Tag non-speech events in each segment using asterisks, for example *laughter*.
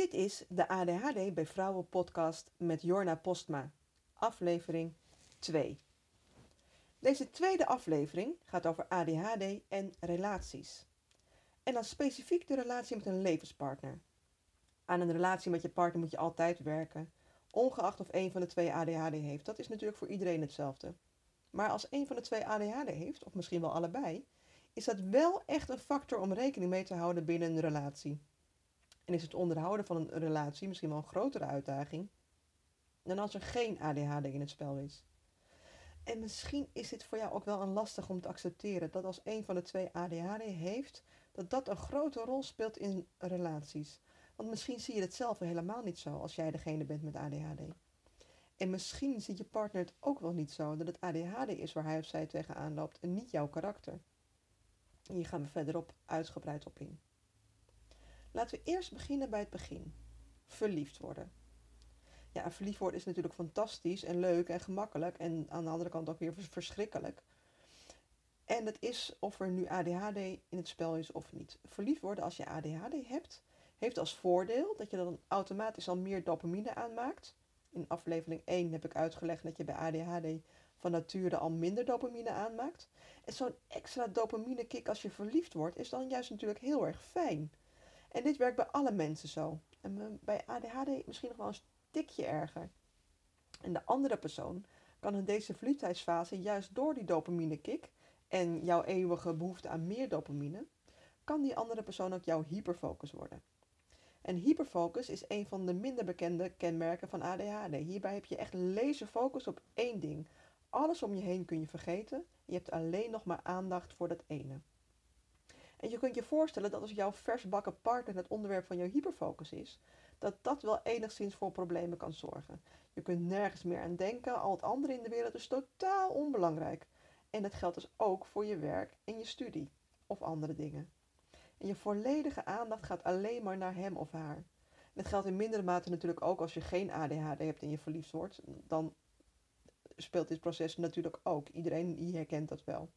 Dit is de ADHD bij Vrouwen podcast met Jorna Postma, aflevering 2. Deze tweede aflevering gaat over ADHD en relaties. En dan specifiek de relatie met een levenspartner. Aan een relatie met je partner moet je altijd werken, ongeacht of een van de twee ADHD heeft. Dat is natuurlijk voor iedereen hetzelfde. Maar als een van de twee ADHD heeft, of misschien wel allebei, is dat wel echt een factor om rekening mee te houden binnen een relatie. En is het onderhouden van een relatie misschien wel een grotere uitdaging dan als er geen ADHD in het spel is. En misschien is dit voor jou ook wel een lastig om te accepteren dat als een van de twee ADHD heeft, dat dat een grote rol speelt in relaties. Want misschien zie je het zelf helemaal niet zo als jij degene bent met ADHD. En misschien ziet je partner het ook wel niet zo dat het ADHD is waar hij of zij tegenaan loopt en niet jouw karakter. Hier gaan we verderop uitgebreid op in. Laten we eerst beginnen bij het begin. Verliefd worden. Ja, verliefd worden is natuurlijk fantastisch en leuk en gemakkelijk en aan de andere kant ook weer verschrikkelijk. En het is of er nu ADHD in het spel is of niet. Verliefd worden als je ADHD hebt, heeft als voordeel dat je dan automatisch al meer dopamine aanmaakt. In aflevering 1 heb ik uitgelegd dat je bij ADHD van nature al minder dopamine aanmaakt. En zo'n extra dopamine kick als je verliefd wordt is dan juist natuurlijk heel erg fijn. En dit werkt bij alle mensen zo. En bij ADHD misschien nog wel een stukje erger. En de andere persoon kan in deze verliefdheidsfase juist door die dopamine kick en jouw eeuwige behoefte aan meer dopamine, kan die andere persoon ook jouw hyperfocus worden. En hyperfocus is een van de minder bekende kenmerken van ADHD. Hierbij heb je echt laserfocus op één ding. Alles om je heen kun je vergeten. Je hebt alleen nog maar aandacht voor dat ene. En je kunt je voorstellen dat als jouw versbakken partner het onderwerp van jouw hyperfocus is, dat dat wel enigszins voor problemen kan zorgen. Je kunt nergens meer aan denken, al het andere in de wereld is totaal onbelangrijk. En dat geldt dus ook voor je werk en je studie of andere dingen. En je volledige aandacht gaat alleen maar naar hem of haar. En dat geldt in mindere mate natuurlijk ook als je geen ADHD hebt en je verliefd wordt. Dan speelt dit proces natuurlijk ook. Iedereen herkent dat wel.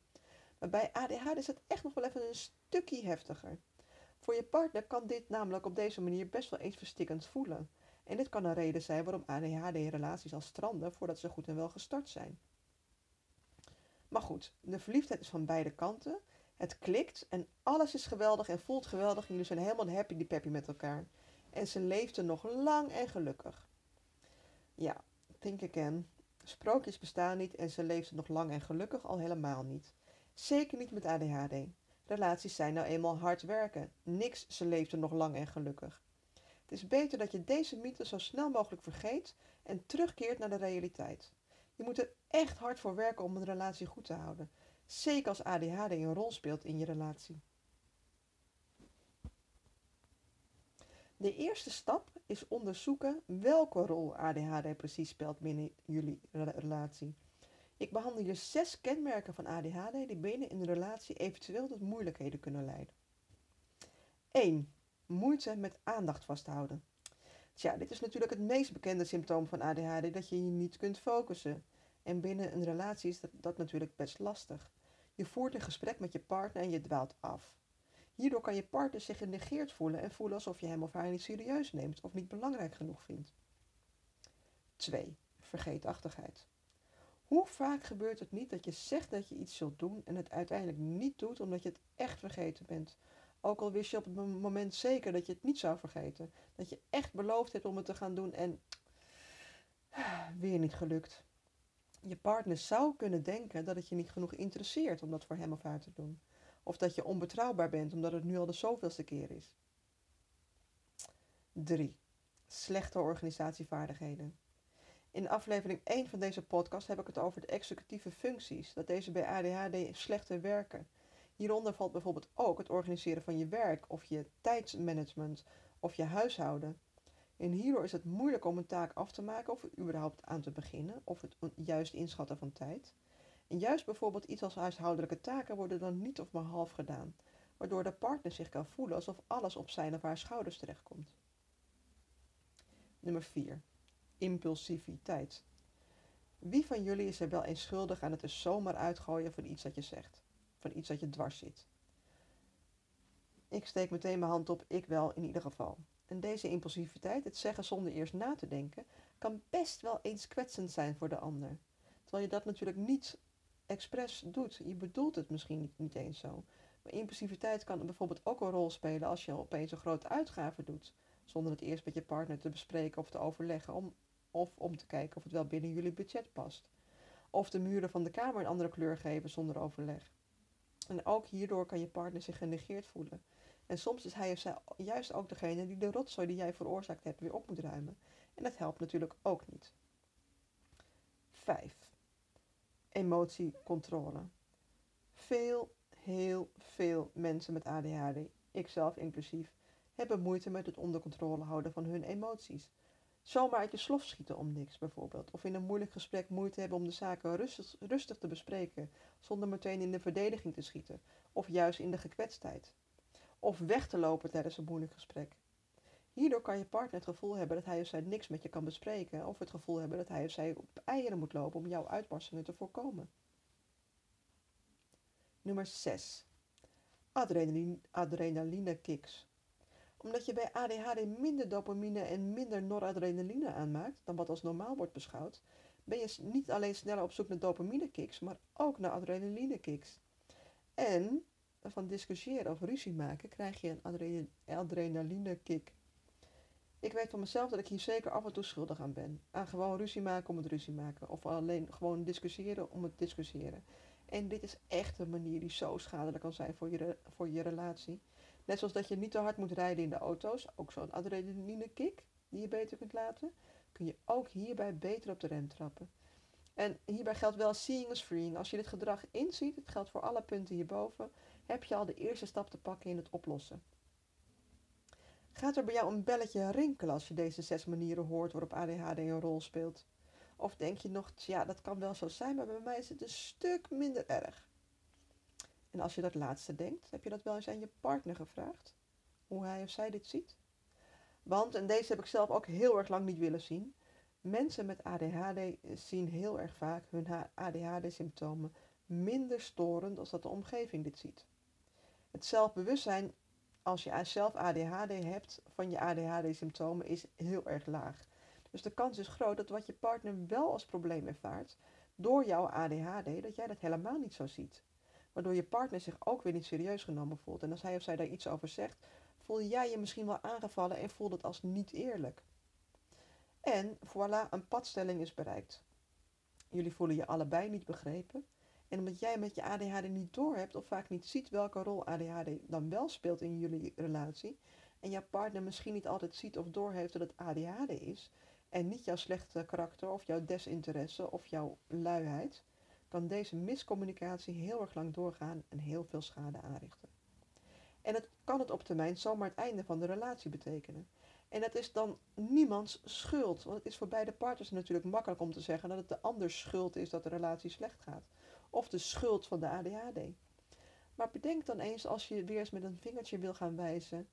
Maar bij ADHD is het echt nog wel even een stukje heftiger. Voor je partner kan dit namelijk op deze manier best wel eens verstikkend voelen. En dit kan een reden zijn waarom ADHD-relaties al stranden voordat ze goed en wel gestart zijn. Maar goed, de verliefdheid is van beide kanten. Het klikt en alles is geweldig en voelt geweldig. Jullie zijn helemaal happy die peppy met elkaar. En ze leefden nog lang en gelukkig. Ja, think again. Sprookjes bestaan niet en ze leefden nog lang en gelukkig al helemaal niet. Zeker niet met ADHD. Relaties zijn nou eenmaal hard werken. Niks, ze leefden nog lang en gelukkig. Het is beter dat je deze mythe zo snel mogelijk vergeet en terugkeert naar de realiteit. Je moet er echt hard voor werken om een relatie goed te houden. Zeker als ADHD een rol speelt in je relatie. De eerste stap is onderzoeken welke rol ADHD precies speelt binnen jullie relatie. Ik behandel hier zes kenmerken van ADHD die binnen een relatie eventueel tot moeilijkheden kunnen leiden. 1. Moeite met aandacht vasthouden. Tja, dit is natuurlijk het meest bekende symptoom van ADHD, dat je je niet kunt focussen. En binnen een relatie is dat, dat natuurlijk best lastig. Je voert een gesprek met je partner en je dwaalt af. Hierdoor kan je partner zich genegeerd voelen en voelen alsof je hem of haar niet serieus neemt of niet belangrijk genoeg vindt. 2. Vergeetachtigheid. Hoe vaak gebeurt het niet dat je zegt dat je iets zult doen en het uiteindelijk niet doet omdat je het echt vergeten bent? Ook al wist je op het moment zeker dat je het niet zou vergeten. Dat je echt beloofd hebt om het te gaan doen en *sighs* weer niet gelukt. Je partner zou kunnen denken dat het je niet genoeg interesseert om dat voor hem of haar te doen. Of dat je onbetrouwbaar bent omdat het nu al de zoveelste keer is. 3. Slechte organisatievaardigheden. In aflevering 1 van deze podcast heb ik het over de executieve functies, dat deze bij ADHD slechter werken. Hieronder valt bijvoorbeeld ook het organiseren van je werk of je tijdsmanagement of je huishouden. En hierdoor is het moeilijk om een taak af te maken of er überhaupt aan te beginnen of het juist inschatten van tijd. En juist bijvoorbeeld iets als huishoudelijke taken worden dan niet of maar half gedaan, waardoor de partner zich kan voelen alsof alles op zijn of haar schouders terechtkomt. Nummer 4 impulsiviteit. Wie van jullie is er wel eens schuldig aan het er zomaar uitgooien van iets dat je zegt? Van iets dat je dwars zit? Ik steek meteen mijn hand op, ik wel in ieder geval. En deze impulsiviteit, het zeggen zonder eerst na te denken, kan best wel eens kwetsend zijn voor de ander. Terwijl je dat natuurlijk niet expres doet. Je bedoelt het misschien niet, niet eens zo. Maar impulsiviteit kan bijvoorbeeld ook een rol spelen als je opeens een grote uitgave doet. Zonder het eerst met je partner te bespreken of te overleggen. Om, of om te kijken of het wel binnen jullie budget past. Of de muren van de kamer een andere kleur geven zonder overleg. En ook hierdoor kan je partner zich genegeerd voelen. En soms is hij of zij juist ook degene die de rotzooi die jij veroorzaakt hebt weer op moet ruimen. En dat helpt natuurlijk ook niet. 5. Emotiecontrole. Veel, heel veel mensen met ADHD, ikzelf inclusief, hebben moeite met het onder controle houden van hun emoties. Zomaar uit je slof schieten om niks bijvoorbeeld. Of in een moeilijk gesprek moeite hebben om de zaken rustig, rustig te bespreken, zonder meteen in de verdediging te schieten. Of juist in de gekwetstheid. Of weg te lopen tijdens een moeilijk gesprek. Hierdoor kan je partner het gevoel hebben dat hij of zij niks met je kan bespreken. Of het gevoel hebben dat hij of zij op eieren moet lopen om jouw uitbarstingen te voorkomen. Nummer 6. Adrenaline, adrenaline kicks omdat je bij ADHD minder dopamine en minder noradrenaline aanmaakt dan wat als normaal wordt beschouwd, ben je niet alleen sneller op zoek naar dopamine kicks, maar ook naar adrenaline kicks. En van discussiëren of ruzie maken krijg je een adrenaline kick. Ik weet van mezelf dat ik hier zeker af en toe schuldig aan ben. Aan gewoon ruzie maken om het ruzie maken. Of alleen gewoon discussiëren om het discussiëren. En dit is echt een manier die zo schadelijk kan zijn voor je, voor je relatie. Net zoals dat je niet te hard moet rijden in de auto's, ook zo'n adrenaline kick die je beter kunt laten, kun je ook hierbij beter op de rem trappen. En hierbij geldt wel seeing is freeing. Als je dit gedrag inziet, het geldt voor alle punten hierboven, heb je al de eerste stap te pakken in het oplossen. Gaat er bij jou een belletje rinkelen als je deze zes manieren hoort waarop ADHD een rol speelt? Of denk je nog, ja, dat kan wel zo zijn, maar bij mij is het een stuk minder erg. En als je dat laatste denkt, heb je dat wel eens aan je partner gevraagd? Hoe hij of zij dit ziet? Want, en deze heb ik zelf ook heel erg lang niet willen zien, mensen met ADHD zien heel erg vaak hun ADHD-symptomen minder storend als dat de omgeving dit ziet. Het zelfbewustzijn als je zelf ADHD hebt van je ADHD-symptomen is heel erg laag. Dus de kans is groot dat wat je partner wel als probleem ervaart door jouw ADHD, dat jij dat helemaal niet zo ziet waardoor je partner zich ook weer niet serieus genomen voelt. En als hij of zij daar iets over zegt, voel jij je misschien wel aangevallen en voelt het als niet eerlijk. En voilà, een padstelling is bereikt. Jullie voelen je allebei niet begrepen. En omdat jij met je ADHD niet doorhebt of vaak niet ziet welke rol ADHD dan wel speelt in jullie relatie, en jouw partner misschien niet altijd ziet of doorheeft dat het ADHD is, en niet jouw slechte karakter of jouw desinteresse of jouw luiheid, kan deze miscommunicatie heel erg lang doorgaan en heel veel schade aanrichten. En het kan het op termijn zomaar het einde van de relatie betekenen. En dat is dan niemands schuld, want het is voor beide partners natuurlijk makkelijk om te zeggen dat het de anders schuld is dat de relatie slecht gaat. Of de schuld van de ADHD. Maar bedenk dan eens als je weer eens met een vingertje wil gaan wijzen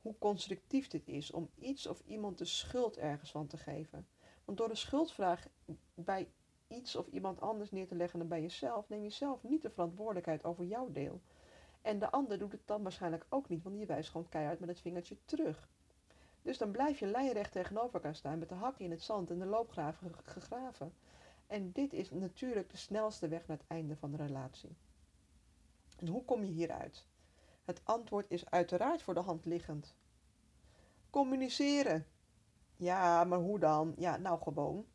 hoe constructief dit is om iets of iemand de schuld ergens van te geven. Want door de schuldvraag bij iets of iemand anders neer te leggen dan bij jezelf, neem je zelf niet de verantwoordelijkheid over jouw deel. En de ander doet het dan waarschijnlijk ook niet, want die wijst gewoon keihard met het vingertje terug. Dus dan blijf je lijnrecht tegenover elkaar staan met de hakken in het zand en de loopgraven gegraven. En dit is natuurlijk de snelste weg naar het einde van de relatie. En hoe kom je hieruit? Het antwoord is uiteraard voor de hand liggend. Communiceren. Ja, maar hoe dan? Ja, nou gewoon.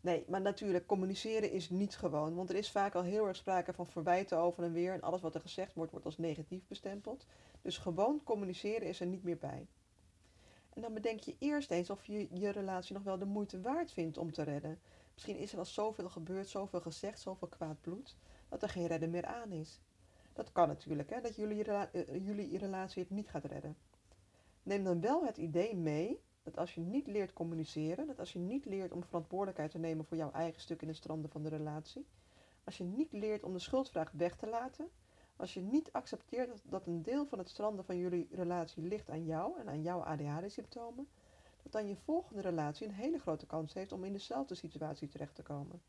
Nee, maar natuurlijk, communiceren is niet gewoon. Want er is vaak al heel erg sprake van verwijten over en weer. En alles wat er gezegd wordt, wordt als negatief bestempeld. Dus gewoon communiceren is er niet meer bij. En dan bedenk je eerst eens of je je relatie nog wel de moeite waard vindt om te redden. Misschien is er al zoveel gebeurd, zoveel gezegd, zoveel kwaad bloed, dat er geen redden meer aan is. Dat kan natuurlijk, hè, dat jullie, uh, jullie relatie het niet gaat redden. Neem dan wel het idee mee dat als je niet leert communiceren, dat als je niet leert om verantwoordelijkheid te nemen voor jouw eigen stuk in het stranden van de relatie, als je niet leert om de schuldvraag weg te laten, als je niet accepteert dat een deel van het stranden van jullie relatie ligt aan jou en aan jouw ADHD-symptomen, dat dan je volgende relatie een hele grote kans heeft om in dezelfde situatie terecht te komen.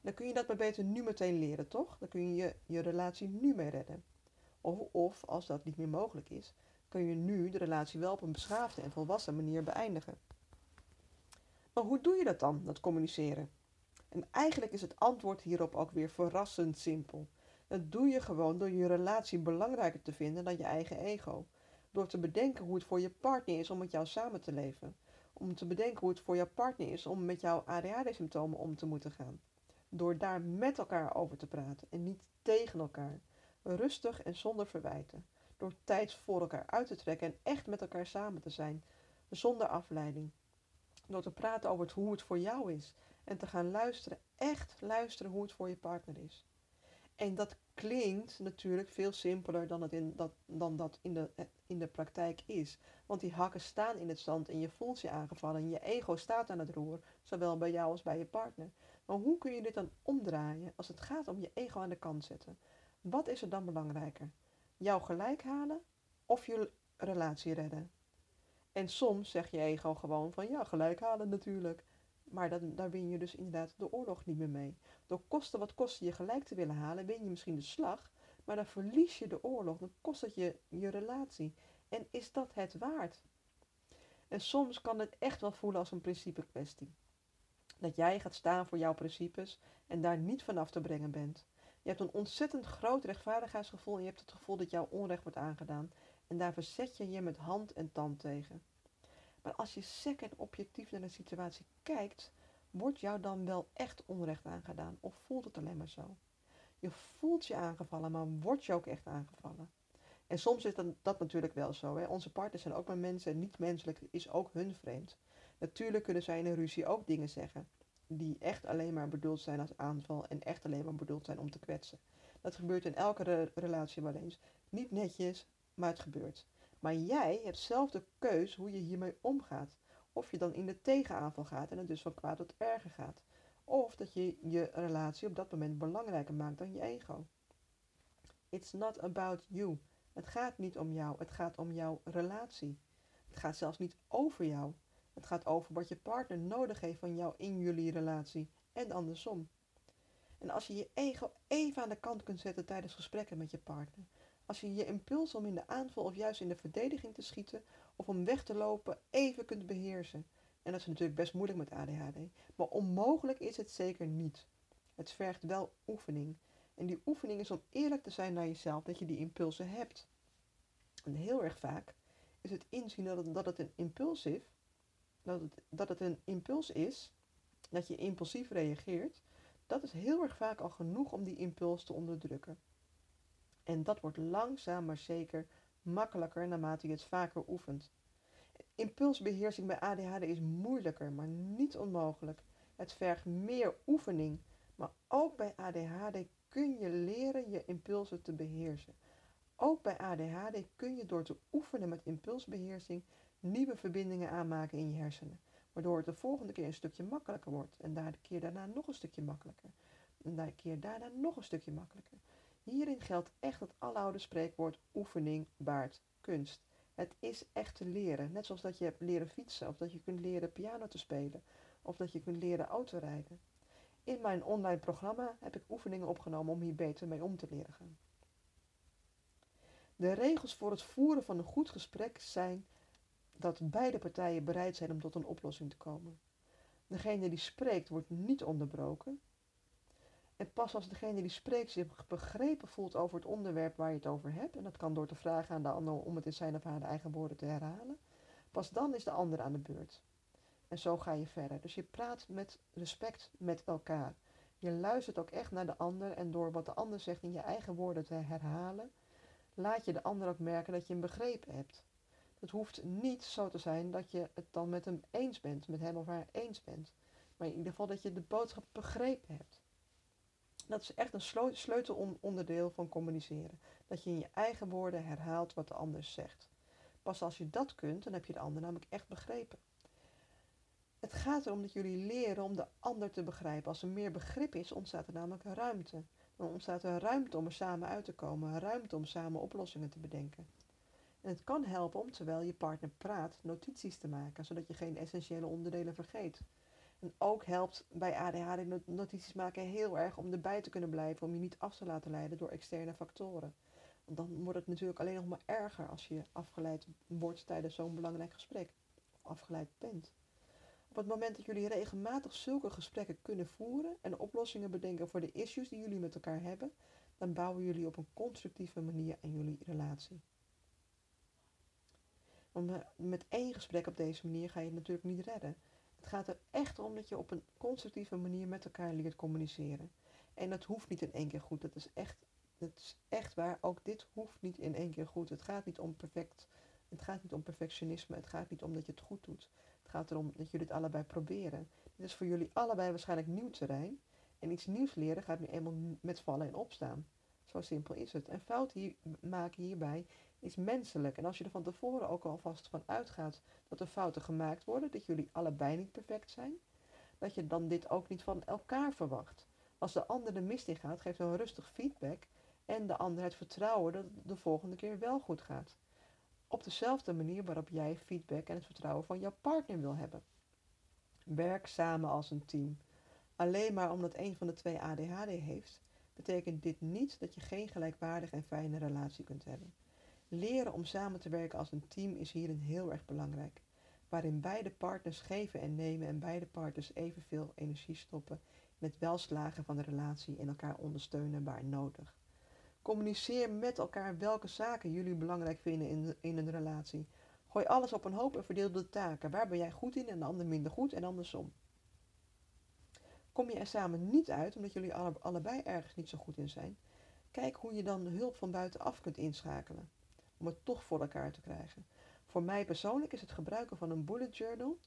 Dan kun je dat maar beter nu meteen leren, toch? Dan kun je, je relatie nu mee redden. Of, of, als dat niet meer mogelijk is, kun je nu de relatie wel op een beschaafde en volwassen manier beëindigen. Maar hoe doe je dat dan, dat communiceren? En eigenlijk is het antwoord hierop ook weer verrassend simpel. Dat doe je gewoon door je relatie belangrijker te vinden dan je eigen ego. Door te bedenken hoe het voor je partner is om met jou samen te leven. Om te bedenken hoe het voor jouw partner is om met jouw ADHD-symptomen om te moeten gaan. Door daar met elkaar over te praten en niet tegen elkaar. Rustig en zonder verwijten. Door tijd voor elkaar uit te trekken en echt met elkaar samen te zijn. Zonder afleiding. Door te praten over hoe het voor jou is. En te gaan luisteren, echt luisteren hoe het voor je partner is. En dat klinkt natuurlijk veel simpeler dan, het in, dat, dan dat in de, in de praktijk is. Want die hakken staan in het zand en je voelt je aangevallen en je ego staat aan het roer, zowel bij jou als bij je partner. Maar hoe kun je dit dan omdraaien als het gaat om je ego aan de kant zetten? Wat is er dan belangrijker? Jou gelijk halen of je relatie redden? En soms zegt je ego gewoon van ja, gelijk halen natuurlijk. Maar dan, daar win je dus inderdaad de oorlog niet meer mee. Door kosten wat kosten je gelijk te willen halen, win je misschien de slag, maar dan verlies je de oorlog. Dan kost het je je relatie. En is dat het waard? En soms kan het echt wel voelen als een principe kwestie. Dat jij gaat staan voor jouw principes en daar niet vanaf te brengen bent. Je hebt een ontzettend groot rechtvaardigheidsgevoel en je hebt het gevoel dat jouw onrecht wordt aangedaan. En daar verzet je je met hand en tand tegen. Maar als je sec en objectief naar de situatie kijkt, wordt jou dan wel echt onrecht aangedaan of voelt het alleen maar zo? Je voelt je aangevallen, maar word je ook echt aangevallen? En soms is dat, dat natuurlijk wel zo. Hè? Onze partners zijn ook maar mensen en niet menselijk is ook hun vreemd. Natuurlijk kunnen zij in een ruzie ook dingen zeggen die echt alleen maar bedoeld zijn als aanval en echt alleen maar bedoeld zijn om te kwetsen. Dat gebeurt in elke relatie wel eens. Niet netjes, maar het gebeurt. Maar jij hebt zelf de keus hoe je hiermee omgaat. Of je dan in de tegenaanval gaat en het dus van kwaad tot erger gaat. Of dat je je relatie op dat moment belangrijker maakt dan je ego. It's not about you. Het gaat niet om jou, het gaat om jouw relatie. Het gaat zelfs niet over jou. Het gaat over wat je partner nodig heeft van jou in jullie relatie en andersom. En als je je ego even aan de kant kunt zetten tijdens gesprekken met je partner, als je je impuls om in de aanval of juist in de verdediging te schieten of om weg te lopen even kunt beheersen. En dat is natuurlijk best moeilijk met ADHD, maar onmogelijk is het zeker niet. Het vergt wel oefening. En die oefening is om eerlijk te zijn naar jezelf dat je die impulsen hebt. En heel erg vaak is het inzien dat het, dat een impuls is, dat het, dat het een impuls is, dat je impulsief reageert, dat is heel erg vaak al genoeg om die impuls te onderdrukken. En dat wordt langzaam maar zeker makkelijker naarmate je het vaker oefent. Impulsbeheersing bij ADHD is moeilijker, maar niet onmogelijk. Het vergt meer oefening, maar ook bij ADHD kun je leren je impulsen te beheersen. Ook bij ADHD kun je door te oefenen met impulsbeheersing nieuwe verbindingen aanmaken in je hersenen, waardoor het de volgende keer een stukje makkelijker wordt en daar de keer daarna nog een stukje makkelijker. En de keer daarna nog een stukje makkelijker. Hierin geldt echt het aloude spreekwoord oefening baart kunst. Het is echt te leren. Net zoals dat je hebt leren fietsen, of dat je kunt leren piano te spelen, of dat je kunt leren autorijden. In mijn online programma heb ik oefeningen opgenomen om hier beter mee om te leren gaan. De regels voor het voeren van een goed gesprek zijn dat beide partijen bereid zijn om tot een oplossing te komen. Degene die spreekt wordt niet onderbroken, en pas als degene die spreekt zich begrepen voelt over het onderwerp waar je het over hebt, en dat kan door te vragen aan de ander om het in zijn of haar eigen woorden te herhalen, pas dan is de ander aan de beurt. En zo ga je verder. Dus je praat met respect met elkaar. Je luistert ook echt naar de ander en door wat de ander zegt in je eigen woorden te herhalen, laat je de ander ook merken dat je hem begrepen hebt. Het hoeft niet zo te zijn dat je het dan met hem eens bent, met hem of haar eens bent. Maar in ieder geval dat je de boodschap begrepen hebt. Dat is echt een sleutelonderdeel van communiceren. Dat je in je eigen woorden herhaalt wat de ander zegt. Pas als je dat kunt, dan heb je de ander namelijk echt begrepen. Het gaat erom dat jullie leren om de ander te begrijpen. Als er meer begrip is, ontstaat er namelijk ruimte. Dan ontstaat er ruimte om er samen uit te komen, ruimte om samen oplossingen te bedenken. En het kan helpen om terwijl je partner praat notities te maken, zodat je geen essentiële onderdelen vergeet. En ook helpt bij ADHD notities maken heel erg om erbij te kunnen blijven, om je niet af te laten leiden door externe factoren. Want dan wordt het natuurlijk alleen nog maar erger als je afgeleid wordt tijdens zo'n belangrijk gesprek. Of afgeleid bent. Op het moment dat jullie regelmatig zulke gesprekken kunnen voeren en oplossingen bedenken voor de issues die jullie met elkaar hebben, dan bouwen jullie op een constructieve manier aan jullie relatie. Want met één gesprek op deze manier ga je het natuurlijk niet redden. Het gaat er echt om dat je op een constructieve manier met elkaar leert communiceren. En dat hoeft niet in één keer goed. Dat is echt, dat is echt waar. Ook dit hoeft niet in één keer goed. Het gaat niet om perfect. Het gaat niet om perfectionisme. Het gaat niet om dat je het goed doet. Het gaat erom dat jullie het allebei proberen. Dit is voor jullie allebei waarschijnlijk nieuw terrein. En iets nieuws leren gaat nu eenmaal met vallen en opstaan. Zo simpel is het. En fout hier, maken hierbij is menselijk. En als je er van tevoren ook alvast van uitgaat dat er fouten gemaakt worden, dat jullie allebei niet perfect zijn, dat je dan dit ook niet van elkaar verwacht. Als de ander de mist in gaat, geef dan rustig feedback en de ander het vertrouwen dat het de volgende keer wel goed gaat. Op dezelfde manier waarop jij feedback en het vertrouwen van jouw partner wil hebben. Werk samen als een team. Alleen maar omdat een van de twee ADHD heeft, betekent dit niet dat je geen gelijkwaardige en fijne relatie kunt hebben. Leren om samen te werken als een team is hierin heel erg belangrijk, waarin beide partners geven en nemen en beide partners evenveel energie stoppen het welslagen van de relatie en elkaar ondersteunen waar nodig. Communiceer met elkaar welke zaken jullie belangrijk vinden in, in een relatie. Gooi alles op een hoop en verdeel de taken. Waar ben jij goed in en de ander minder goed en andersom. Kom je er samen niet uit omdat jullie alle, allebei ergens niet zo goed in zijn, kijk hoe je dan hulp van buitenaf kunt inschakelen om het toch voor elkaar te krijgen. Voor mij persoonlijk is het gebruiken van een bullet journal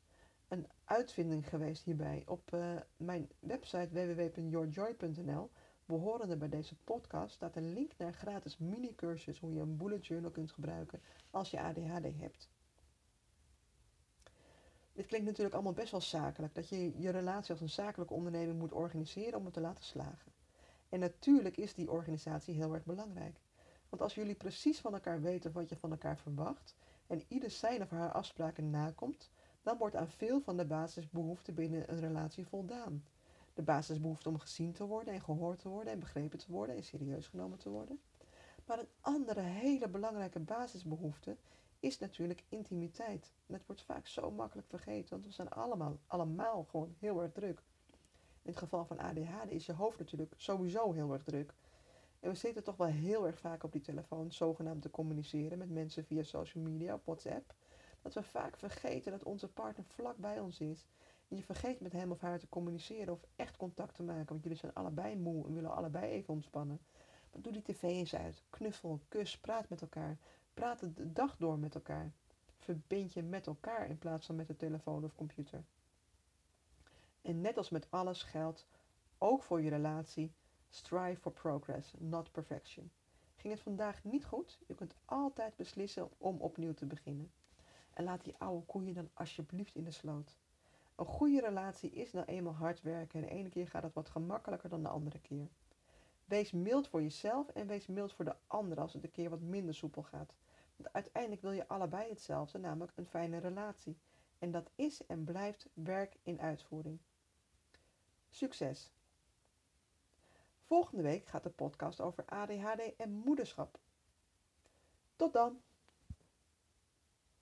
een uitvinding geweest hierbij. Op uh, mijn website www.yourjoy.nl, behorende bij deze podcast, staat een link naar gratis mini-cursus hoe je een bullet journal kunt gebruiken als je ADHD hebt. Dit klinkt natuurlijk allemaal best wel zakelijk, dat je je relatie als een zakelijke onderneming moet organiseren om het te laten slagen. En natuurlijk is die organisatie heel erg belangrijk. Want als jullie precies van elkaar weten wat je van elkaar verwacht en ieder zijn of haar afspraken nakomt, dan wordt aan veel van de basisbehoeften binnen een relatie voldaan. De basisbehoefte om gezien te worden en gehoord te worden en begrepen te worden en serieus genomen te worden. Maar een andere hele belangrijke basisbehoefte is natuurlijk intimiteit. En dat wordt vaak zo makkelijk vergeten, want we zijn allemaal, allemaal gewoon heel erg druk. In het geval van ADHD is je hoofd natuurlijk sowieso heel erg druk. En we zitten toch wel heel erg vaak op die telefoon zogenaamd te communiceren met mensen via social media of WhatsApp. Dat we vaak vergeten dat onze partner vlak bij ons is. En je vergeet met hem of haar te communiceren of echt contact te maken. Want jullie zijn allebei moe en willen allebei even ontspannen. Maar doe die tv eens uit. Knuffel, kus, praat met elkaar. Praat de dag door met elkaar. Verbind je met elkaar in plaats van met de telefoon of computer. En net als met alles geldt, ook voor je relatie, Strive for progress, not perfection. Ging het vandaag niet goed? Je kunt altijd beslissen om opnieuw te beginnen. En laat die oude koeien dan alsjeblieft in de sloot. Een goede relatie is nou eenmaal hard werken en de ene keer gaat het wat gemakkelijker dan de andere keer. Wees mild voor jezelf en wees mild voor de ander als het een keer wat minder soepel gaat. Want uiteindelijk wil je allebei hetzelfde, namelijk een fijne relatie. En dat is en blijft werk in uitvoering. Succes! Volgende week gaat de podcast over ADHD en moederschap. Tot dan!